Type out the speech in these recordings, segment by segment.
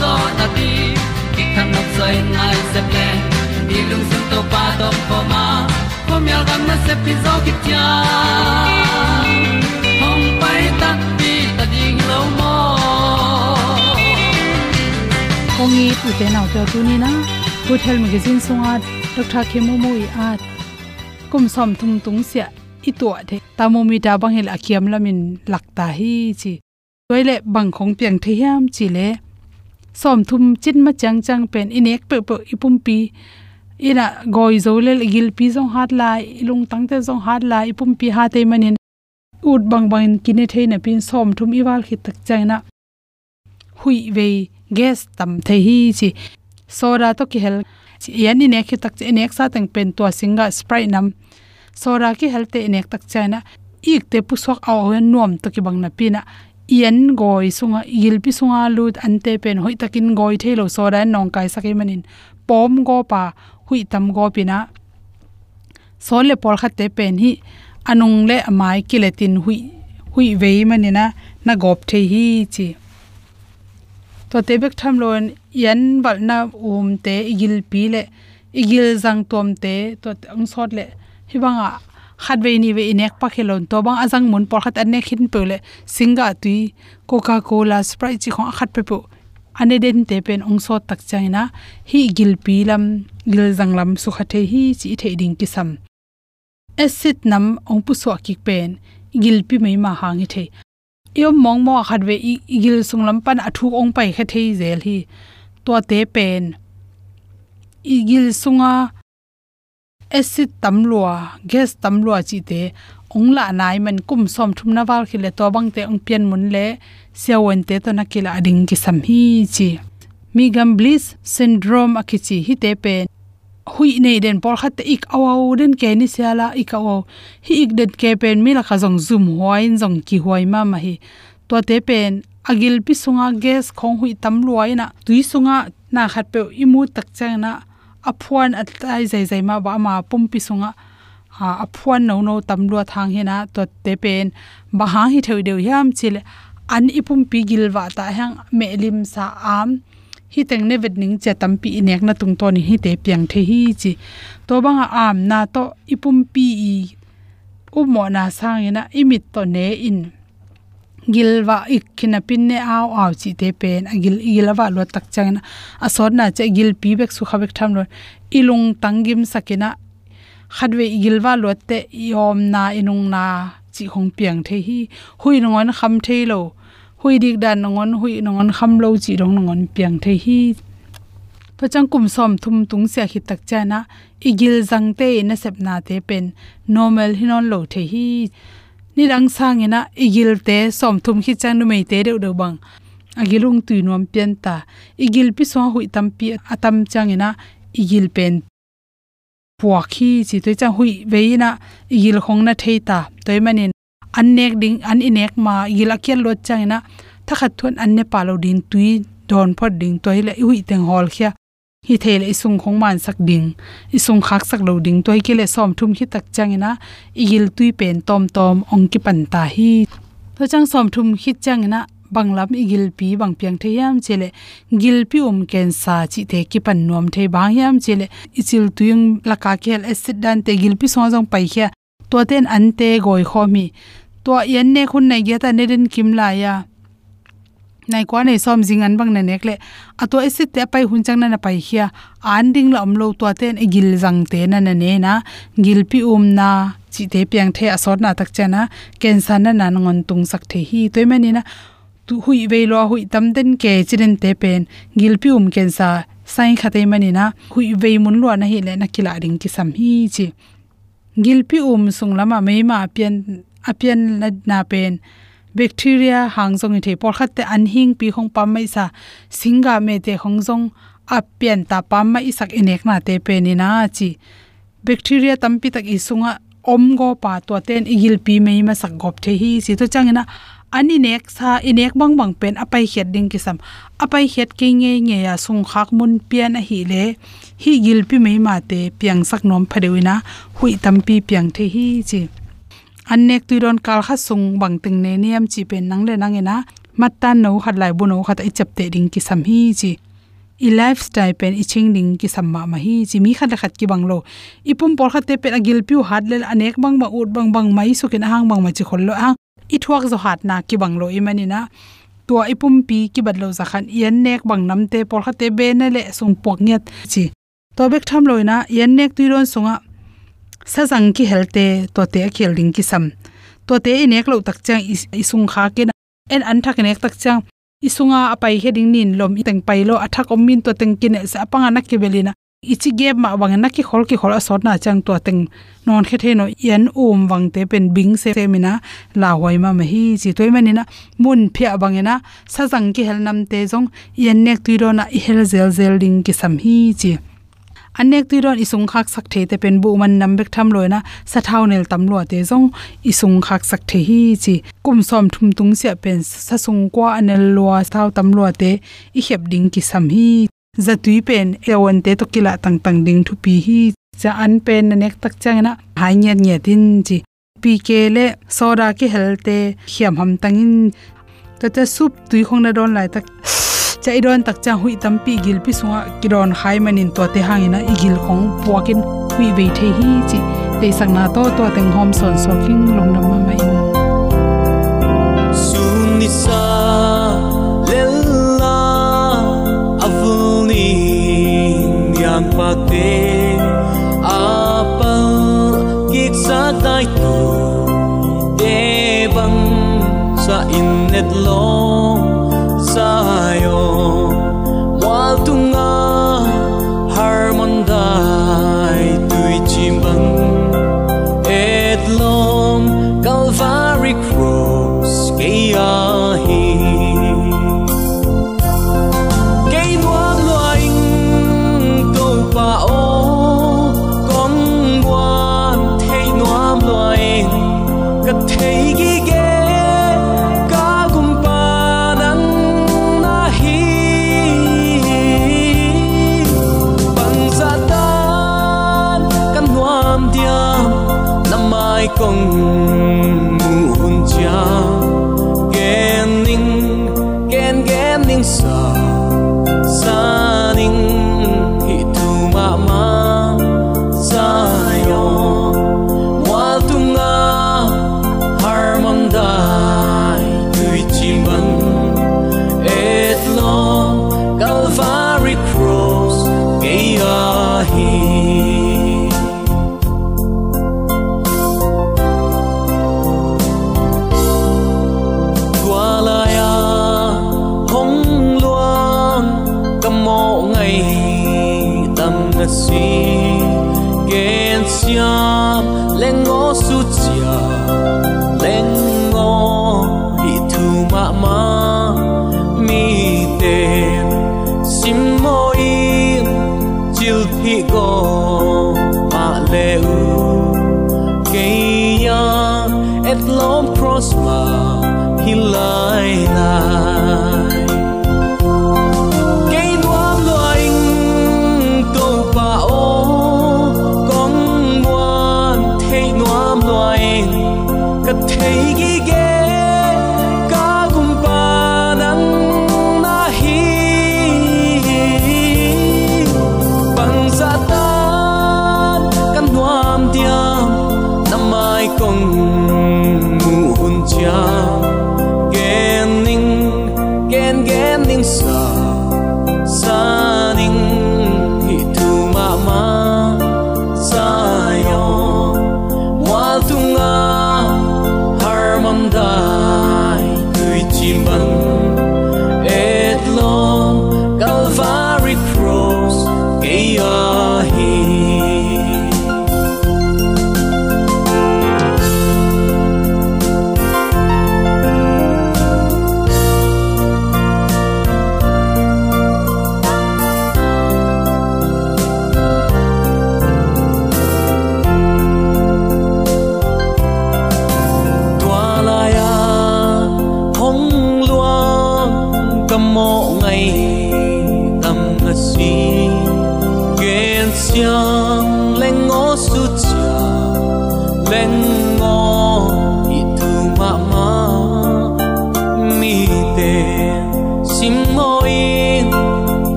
zo na ti ki kan nok sai nai se ple ni lung sun to pa to pa ma. Ko mi al gam na se pi zo ki tia hom pai ta ti ta ding lo mo ko kongi tu te nau te tu ni na good health magazine songa dr khemu mu i at kum som thum tung sia i to the thermometer bang hel akiam lamin lakta hi chi. Toile bang khong piang the hiam chi le som thum chin ma chang chang pen inek pe pe ipum pi. Ina goi zo le gil pi zong hat la, ilung tang te zong hat la, ipum pi ha te manin. Ut bang bang kine theina pin som thum iwal khit tak chaina hui ve gas tam the hi chi. Soda to ki hel yan ni ne khi tak che nek sa tang pen to singa sprite nam. Soda ki hel te nek tak chaina ik te pu sok aw hen nom to ki bang na pina yen goi sunga il pi sunga lut ante pen, hoi takin goi thelo soda nong kai sakai manin pom go pa, hui tam go pina sole por khate pen hi, anung le amai kiletin hui hui vei manina na gop the hi chi. To te bek tham lon yan bal na um te, igil pi le, igil jang tom te, to ang sot le hiwanga khat ve ni ve inek pa khelon to bang azang mun por khat anek hin pele singa tui coca cola sprite chi khong khat pe pu ane den te pen ong so tak chaina. Hi gil pi lam gil jang lam su khathe hi chi the ding ki sam acid nam ong pu so ki pen. Gil pi mai ma hang hi the yo mong mo khat ve gil sung lam pan athu ong pai kha thei zel hi. To te pen. Igil sunga acid tamlua, gas tamlua chi te ongla nai man kum som thum na wal khile to bang te ong pian mun le siawen te to na kila ading ki sam hi chi. Mi gam bliss syndrome akichi hi te pen hui nei den por khat ik awau den ke ni siala ik awau hi ik den ke pen mi la kha jong zoom hoin jong ki hoi ma ma hi. To te pen, agil pi sunga gas khong hui tam luai na tui sunga na khat pe imu tak chang na aphuan atai zai zai ma ba ma pum pi sunga. Ha aphuan no no tamlua thang he to te pen. Ba ha hi theu deu yam chile an ipum pi gilwa ta hang me lim sa am. Hi teng ne vet ning che tam pi nek na tung to ni hi te piang the hi chi. To banga am na to ipum pi i. U mo na sang ina imit to ne in gilwa ikkina pinne aw aw chi te pen agil ilawa lo tak changna asor na che gil pi bek su khabek tham lo ilung tangim sakina khadwe gilwa lo te yom na, inung na chi khong piang the hi. Hui ngon kham the lo. Hui dik dan ngon hui ngon kham lo chi rong ngon piang the hi. To chang kum som thum tung se khi tak cha na igil jang te na sep na te pen. Normal hinon lo the hi ni rang sang ina igil te som thum khi chang nu mei te de de bang. Agilung tu nom pian ta. Igil pi so hui tam pi atam chang ina igil pen. Puwa khi chi toi chang hui veina igil khong na theita toy manin annek ding, an inek ma igil akial lot chang ina thakhat thon anne palo din tui don phot ding toy le hui teng hol khia hi thele isung khong man sak ding. Isung khak sak lo ding toy ke le som thum hi tak changina igil tui pen tom tom ong ki pan ta hi. To chang som thum hi changina banglam igil pi bang piang the yam chele gil pi um ken sa chi te ki pan nom the bang yam chele ichil tuyung laka khel acid dan te gil pi so jong pai khia. To ten an te goi khomi to yen ne khun nai ge ta ne den kim la ya nai kwa nei som jing an bang na nek le ato ese te pai hun chang na na pai hia. An ding la omlo to ten e gil jang te na na ne na. Gil pi um na chi te piang the asor na tak chana cancer na nan ngon tung sak the hi toy mani na. Tu hui ve lo hui tam den ke chiren te pen. Gil pi um cancer sai khate mani na. Hui ve mun lo na hi le na kila ring ki sam hi chi. Gil pi um sung lama me ma pian apian na pen bacteria hangjong the por khat te an pi khong pam mai sa singa me te khongjong a pian ta pam mai sak inek na te pe ni na chi. Bacteria tampi tak isunga om go pa to ten igil pi mei ma sak gop the hi si to changena ani nek sa inek bang bang pen apai het ding kisam apai het ke nge nge ya sung khak mun pian a hi le hi gil pi mei ma te piang sak nom phadewina hui tampi piang the hi chi annek tuiron kal kha sung bang ting ne niam chi pen nang le nang ena. Matan no khat lai bu no khat i chap te ding ki sam hi chi. I lifestyle pen i ching ding ki sam ma hi chi. Mi khat khat ki banglo ipum por khat te pen agil piu hat le anek bang bang ut bang bang mai su kin hang bang ma chi khol lo ang i thuak zo hat na ki banglo i mani na tua ipum pi ki badlo lo zakhan. yan nek bang nam te por khat te be na le sung pok nyat chi. To bek tham loina yan nek tuiron sunga sa jang ki helte to te khel ding ki sam. To te inek lo tak chang isung kha ke en an thak nek tak chang isunga apai heding nin lom teng pai lo athak om min to teng kin e sa panga na ki belina. Ichi gap ma wang na ki khol ki khol asot na chang to teng non khe the no yan um wang te pen bing se se mina. La hoi ma ma hi chi toy mani na mun phia bangena sa jang ki hel nam te jong yan nek tuiro na i hel zel zel ding ki sam hi chi anek tuiron isung khak sak the te pen bu man nam bek tham loina sa thau nel tam lo te zong isung khak sak the hi chi kum som thum tung sia pen sa sung kwa anel lo thau tam lo te i hep ding ki sam hi. Za pen ewon te to kila tang tang ding thu pi hi. Cha an pen nek tak chang hai nya nya tin chi pi le soda ki helte hiam ham tangin ta ta sup tui khong na don lai tak cha idon tak cha hui tampi gil pi sunga kiron khai manin to te hangina igil khong puakin. Hui ve the hi chi. Te sang na to to teng hom son so king long nam ma mai. Sun ni sa lella avuni yang pa te. Apa gik sa dai tu de bang sa in net long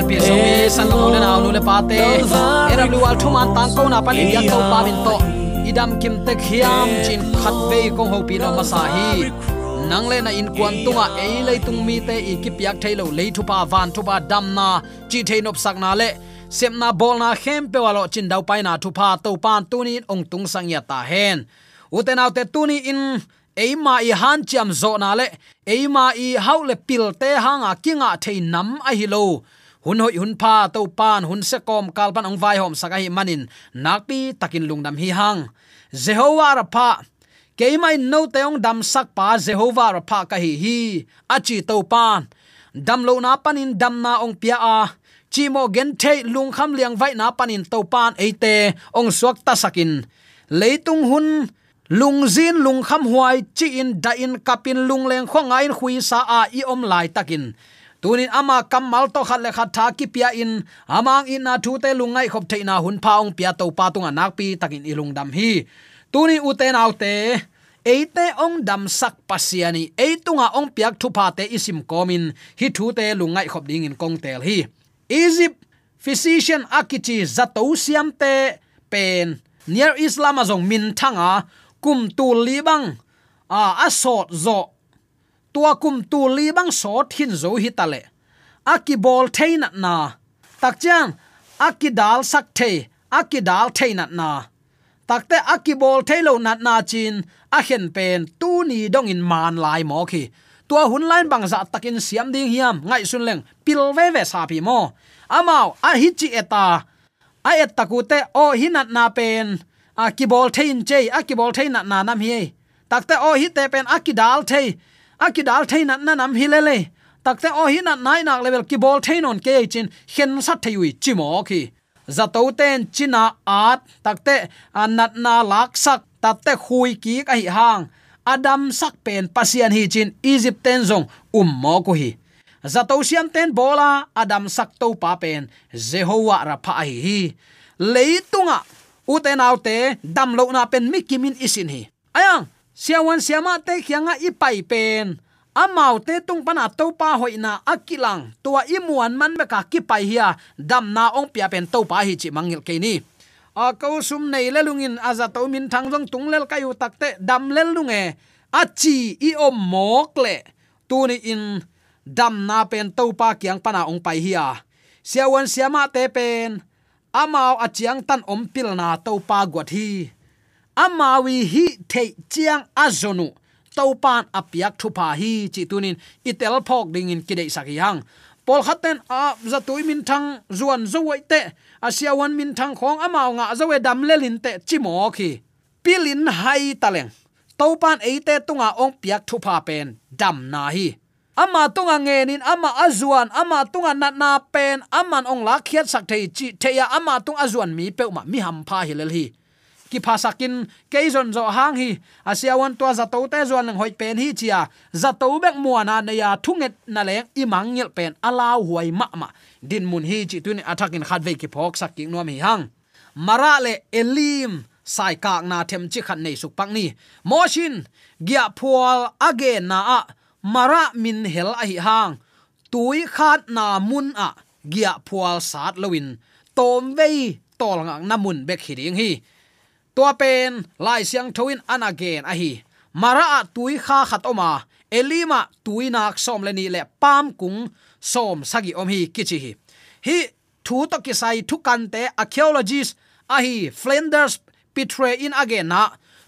pian pi so mi san ko na na nu le pa te era lu al thuman tang ko na pa li yak to pa bin to. idam kim te khiam chin khat ve kong ho pi no ma sa hi. Nang le na in kwan tunga ei le tung mi te i ki piak thailo le thu pa van thu pa dam na. Chi thein op sak na le sem na bol na khem pe walo chin dau pai na thu pa to pan tu ni ong tung sang ya ta hen uten autte tuni in eima i han chiam zo na le eima i hau le pil te hanga kinga thei nam a hi lo hun hoi hun pa to pan, hun se kom kal pan ong vai hom saka hi manin. Nakpi takin lungdam hi hang. Jehovah ra pa keimai no teong dam sak pa, jehovah ra pa ka hi hi. Achi to pan. Dam lo na panin dam na ong pia a. Chi mo gen the lung kham liang vai na panin to pan eite ong suak ta sakin. Leitung hun lung zin lung kham huai, chi in da in kapin lung leng khonga in khui sa a i om lai takin tunin ama kamal to khat le khat tha ki pia in. Amang in na thu te lungai khop theina hun phaung pia to pa tunga nak pi takin ilung dam hi. Tuni uten autte eite ong dam sak pasiani eitunga ong piak thu pa te isim komin. Hi thu te lungai khop ding in kong tel hi. Egypt, physician akichi zato siam te pen, near islam azong min thanga, kum tu libang a asot zo tua kum tu li bang so thin zo hi tale aki bol thein na tak chang, aki dal sak the aki dal thein na takte aki bol thailo nat na chin, a hen pen tu ni dong in man lai mo khi. Tua hun lain bang za takin siam ding hiam, ngai sun leng, pil ve ve sa pi mo. Amao, a hi chi eta. A et takute o hinat na pen, aki bol thein che aki bol thein na na nam hi. Takte o hi te pen, aki dal thei aki dal thein na nam hi takte o hi na nai nak level ki bol thainon ke chin hen sat thaiwi chimo ki zato ten china at takte anat na lak sak takte khui ki kai hang. Adam sak pen pasian hi chin egypt ten zong um mo ko hi. Zato siam ten bola adam sak to pa pen, jehovah ra pha hi hi. Leitunga uten autte dam lo na pen mikimin isin hi. Ayang siawan siama te khianga i pai pen. Amau te tung pana to pa hoina akilang. Tua imuan man me ka ki pai hia. Dam na ong pia pen to pa hi chi mangil ke ni. A ko sum nei le lungin. Aza to min thang jong tung lel kayu takte dam lel lunge. A chi i om mok le. Tu ni in. Dam na pen to pa kyang pana ong pai hia. Siawan siama te pen. Amau achiang tan om pil na to pa gwat hi amawi hi thei chiang azonu topan apiak thupa hi chi tunin. Itel phok ding in kidei sakiyang pol khaten a za min thang zuan zo wai te. Asia wan min thang khong amaw nga zawe dam lelin te chimo khi. Pilin hai taleng topan eite tunga ong piak thupa pen. Dam na hi. Ama tunga ngenin, ama azuan ama tunga na na pen. Aman ong la khiat sak thei chi theya ama tung azuan mi pe ma mi ham pha hilel hi ki phasakin keizon zo hang hi. Asiawan to za to te zon lang hoi pen hi chia za to bek muana na ya thunget na leng imang mangil pen alaw huai ma ma. Din mun hi chi tun attacking khat ve ki phok sak ki nom hi hang. Mara le elim sai kak na them chi khat nei suk pak ni. Moshin gya phual age na a. Mara min hel a hi hang. Tui khat na mun a. Gya phual sat lowin. Tom vei tol ngang na mun bek hi ding hi tua pen, lai siang thoin an again a hi. Mara tui kha khat oma. Elima tui nak som leni le pam kung som sagi om hi kichi hi. Hi, thu to ki sai thu kan te archaeologists a hi flanders pitre in again na.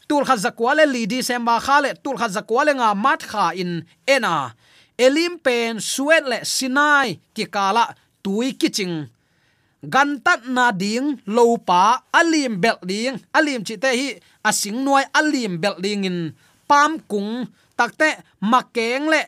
Tul kha zakwa le li december kha le tul kha zakwa le nga mat kha in ena. Elim pen suet le sinai ki kala tui kiching gantat na ding lopa alim bel ding. Alim chite hi asing noi alim bel ding in pam kung takte makeng le,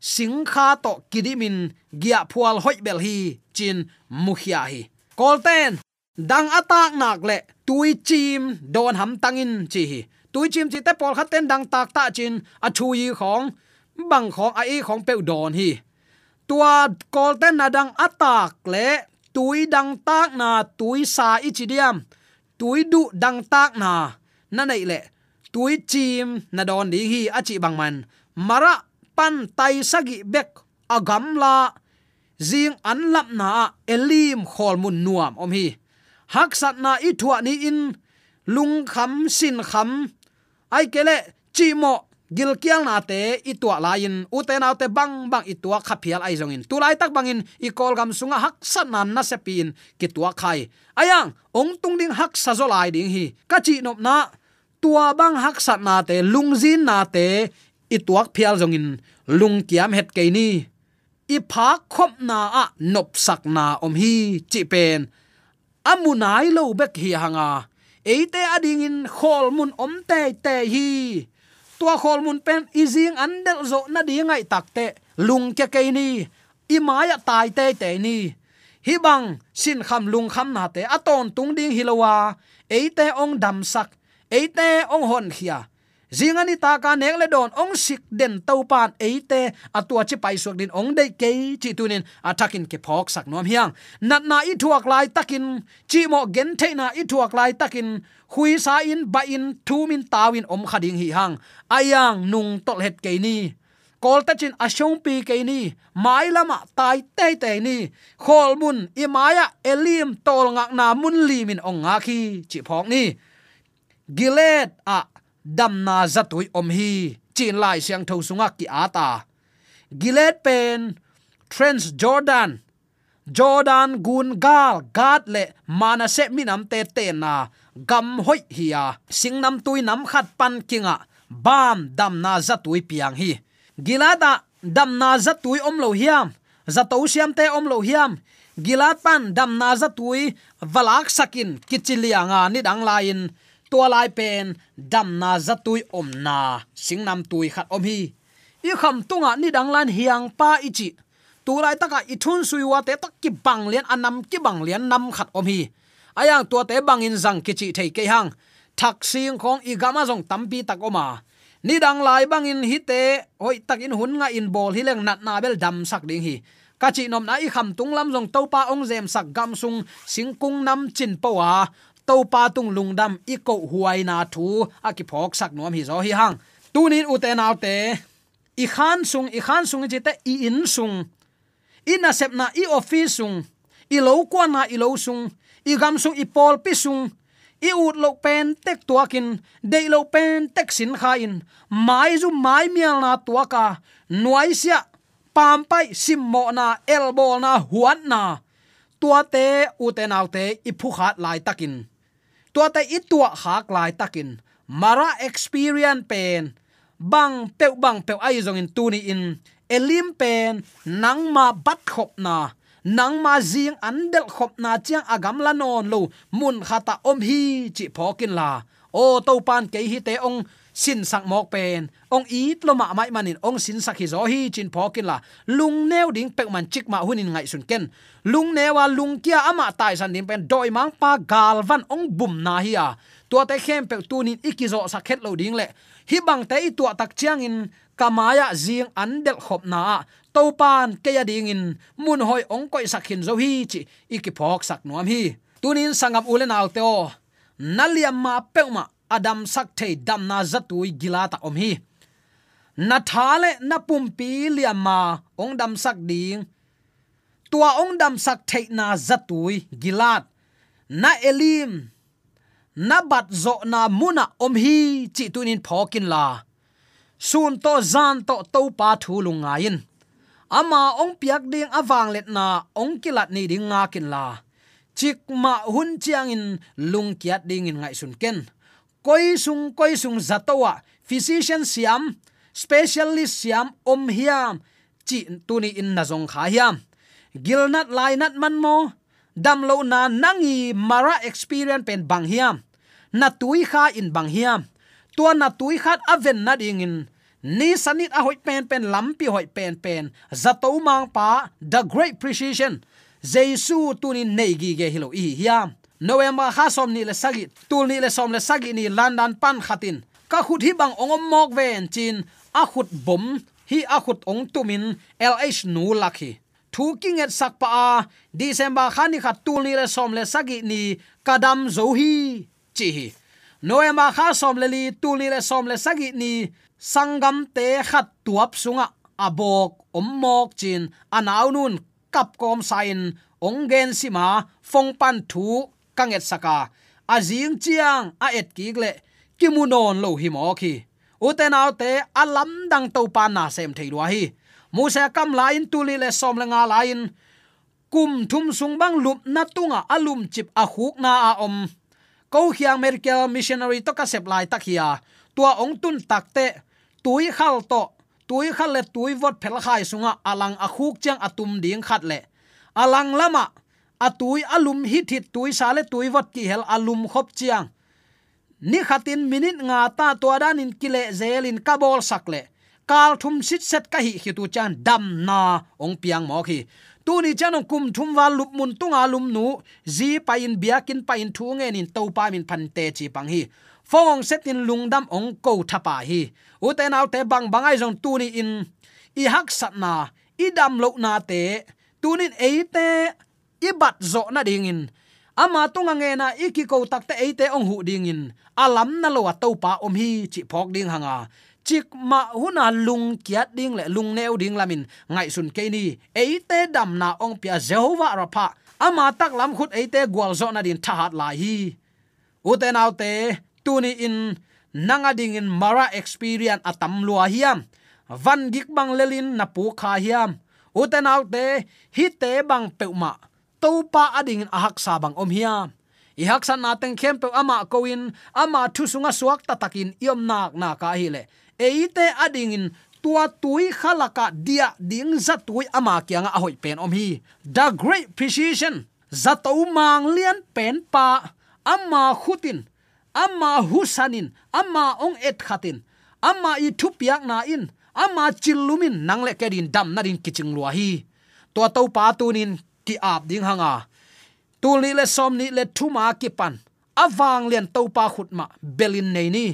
sing kha to kidimin gia phual hoi bel hi, chin mukhia hi. Kolten dang atak nak le, tui chim don ham tangin chi hi. Tui chim chi te pol khaten dang tak ta chin, a thu yi khong, bang khong a e khong pe don hi. Tua kolten na dang atak le tui dang tak na tui sa ichidiam tui du dang tak na na nei le tui chim na don ding hi achi bang man mara pan tai sagi bek agam la. Zing an lap na elim khol mun nuam om hi. Hak sat na i thua ni in, lung kham sin kham ai kele chi mo gil kiang na te i tua la u te na te bang bang i tua kha phial ai zong in tak bangin i kol gam sunga hak san nan na sepin. Ki tua khai. Ayang, ong tung ding hak sa zolai ding hi. Kachi nop na, tua bang hak sat na te lungzin na te i phial zongin. Lung kiam het ke ni. I pha khop na a nop sak na om hi, chi pen. Amunai lo bek hi hanga. Eite ading in khol mun om te te hi. Tua khol mun pen izing andel zo na di ngai takte lung ke ke ni i maya tai te te ni hi bang sin kham lung kham na te aton tung ding hilowa eite ong dam sak eite ong hon khia zingani ta ka nek le don ong sik den to pan eite atua chi pai suak din ong dei ke chi tunin atakin ke phok sak nom hiang. Nat na i thuak lai takin, chi mo gen the na i thuak lai takin, hui sa in, ba in, thu min tawin om khading hi hang. Ayang nung tol het ke ni. Kol ta chin ashong pi ke ni. Mai lama tai te te ni. Khol mun i maya elim tol ngak na mun limin ong nga khi chi phok ni. Gilet a dam na zatui om hi, chin lai siang tho sunga ki ata gilet pen trans jordan jordan gun gal gad le mana se minam te te na. Gam hoi hiya singnam tui nam khat pan kinga. Bam, dam na zatui piang hi. Gilada dam na zatui om lo hiam. Zato siam te om lo hiam. Gilat pan, dam na zatui valak sakin kichilianga ni dang lain tua lai pen dam na zatui om na singnam tui khat om hi. I kham tunga ni dang lan hiang pa ichi. Tu lai taka i thun sui wa te tak ki bang lian, anam ki bang lian nam khat om hi. Ayang tua te bang in zang ki chi thei ke hang. Thak sing khong i gama jong tampi tak oma. Ni dang lai bang in hi te, hoi tak in hun nga in bol hi leng nat na bel dam sak ding hi. Ka chi nom na i kham tung lam jong to pa ong zem sak gam sung sing kung nam chin pa wa to pa tung lungdam i ko huai na thu. A ki phok sak nom hi zo hi hang. Tunin u te naw te i khan sung i khan sung ji te, i in sung. In a sep na, i office sung. I lo kwa na, i lo sung. I gam sung, i pol pi sung. I ut lo pen tek tuakin de lo pen tek sin kha in. Mai zu mai mial na tuaka nuai sia, pam pai sim mo na elbow na huan na. Tua te u te nau te, i phu khat lai takin tua te i tua hak lai takin. Mara experience pen. Bang pe bang pe ai zong in tu ni in. Elim pen. Nang ma bat khop na. Nang ma zing andel khop na chiang agam la non lo. Mun khata om hi chi phokin la. O to pan ke hi te ong sin sak mok pen. Ong it lo ma mai manin ong sin sak hi zo hi chin phokin la lung neu ding pek man chik ma hunin ngai sun ken. Lung newa à lung kia ama tai san dim pen doi mang pa gal van ong bum na hi a à. tua te khem pe tunin ikizo sakhet lo ding le hi bang te i tua tak chiang in kamaya zing andel khop na to pan ke ya ding in. Mun hoi ong koi sakhin zo hi chi ikiphok sak nuam hi tunin sangam ulen alte o naliam ma peuma adam sak thei dam na zatui gilata om hi. Na thale na pumpi liam ma ong dam sak ding. Tua ong dam sak thei na zatui gilat na elim. Na bat zo na muna om hi chi tunin phokin la. Sun to zan to to pa thu lungain ama ong piak ding awang let na ong kilat ni ding nga kin la. Chik ma hun chiang in lung kiat ding in ngai sun ken koi sung koi sung zatowa à. physician siam, specialist siam om hiam. Chi tuni in na zong kha hiam. Gilnat lainat man mo, dam lo na nangi mara experience pen bang hiam. Na tui kha in bang hiam. Tua na tui khat aven na ding in. Ni sanit a hoi pen pen lampi hoi pen pen. Zato mang pa, the great precision. Jesu tunin nei gi ge hilo i hiam. November ha som ni le sagi tul ni le som le sagi ni landan pan khatin ka khut hi bang ongom mok ven chin a khut bom hi a khut ong tumin lh nu lakhi thu king et sak pa a december khani khat tul ni le som le sagi ni kadam zo hi chi hi noema kha som le li tul ni le som le sagi ni sangam te khat tuap sunga abok ommok chin anaw nun kap kom sain onggen sima phong pan thu kanget saka. Azing chiang a et kigle kimunon lo hi mo khi. Uten autte alam dang to pa na sem thei wa hi. Musa kam lain tuli le som le nga lain. Kum thum sung bang lup na tunga alum chip a huk na a om. Ko hiang merkel missionary to ka sep lai tak hiya. Tua ong tun takte tui khal to. Tui khal le tui vot phel khai sunga alang a khuk chang atum ding khat le. Alang lama atui alum hit hit tui sale tui wat ki hel alum khop chiang. Ni khatin minit nga ta to dan in kile zelin kabol sakle kal thum sit set ka hi hitu chan dam na ong piang mo khi. Tu ni chan ong kum thum wal lup mun tunga lum nu, zi pa in biakin pa in thu nge nin to pa min phan te chi pang hi. Phong set in lungdam ong ko thapa hi. U te nau te bang bangai jong tu ni in, i hak sat na, i dam lo na te. Tu ni ibat zo na dingin. Ama tunga nge na iki ko takte eite ong hu dingin. Alam na lo to pa om hi, chi phok ding hanga. Chik ma huna lung kiat ding le lung neu ding lamin. Ngai sun ke ni, eite dam na ong pia jehova ra pha ama tak lam khut eite gwal zo na din thahat la hi. Uten autte tuni in, nanga ding in mara experience atam lua hiam. Van gik bang lelin na pu kha hiam. Uten autte hi te bang peuma to pa ading ahak sabang om hiam. I hak san na teng khem pe ama koin ama thu sunga suak ta takin iom nak na ka hi le eite ading in tua tui khalaka dia ding za tui ama kyanga ahoi pen om hi. The great precision za to mang lian pen pa, ama khutin, ama husanin, ama ong et khatin, ama i thu piak na in, ama chilumin nangle kedin dam na din kiching lua hi. To to pa tunin ki ap ding hanga tu li le som ni le thu ma ki pan. Awang lian to pa khut ma belin nei ni.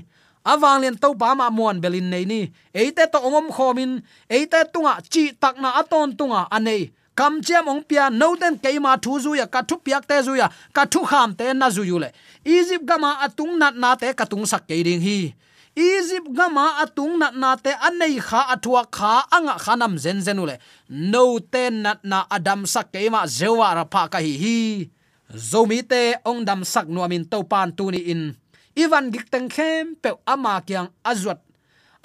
Awang lian to pa ma muan belin nei ni. Eite to ongom khomin. Eite tunga chi takna aton tunga anei. Kam chem ong pia no ten keima thu zu ya ka thu piak te zu ya ka thu kham te na zu yu le. Egypt gama atung nat na te katung sak ke ding hi egypt gama atung nat na te anei kha athua kha anga khanam zen zen no ten nat na adam sak ke ma zewa ra pha ka hi hi. Zomi te ong dam sak nuamin to pan tu ni in. Ivan gik teng khem pe ama kyang azwat.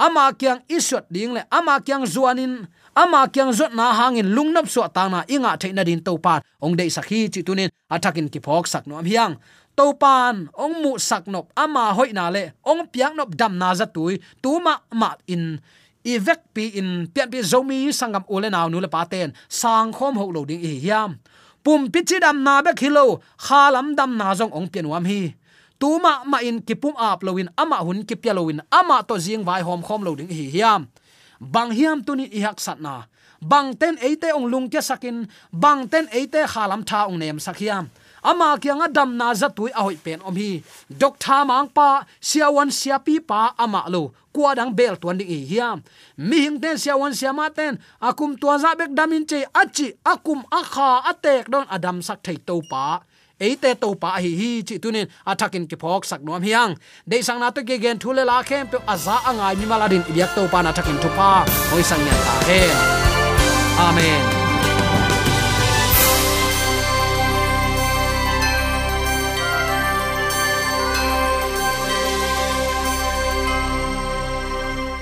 Ama kyang iswat ding le, ama kyang zuanin ama kyang zot na hangin lungnap so ta na inga theina din to pan. Ong dei sakhi chi tunin athakin ki phok sak nuam hiang to pan ong mu sak nop ama hoi na le, ong piang nop dam na za tui, tu ma ma in. Ivek pi in, pian pi zomi sangam ole naw nu le paten sang khom ho lo ding i hiam. Pum pi chi dam na be khilo khalam dam na jong ong pian wam hi. Tuma ma in kipum ap lowin ama hun kipya lowin ama to jing vai hom khom lo ding hi hiam. Bang hiam tuni i hak sat na. Bang ten eite ong lung kya sakin bang ten eite khalam tha ong nem sakhiam ama kyang adam na za tui a hoi pen om hi. Dok tha mang pa, sia wan sia pi pa ama lo. Kwa dang bel tuan ding hi e hiam mi hing ten sia wan sia ma ten. Akum tua za bek damin che achi, akum akha, atek don adam sak thei to pa. Eite to pa hi hi, chi tunin athakin ki phok sak nom hiang. De sang na to ge gen thule la khem pe aza angai mi maladin ibyak to pa na thakin thupa hoi sang nya ta he. Amen.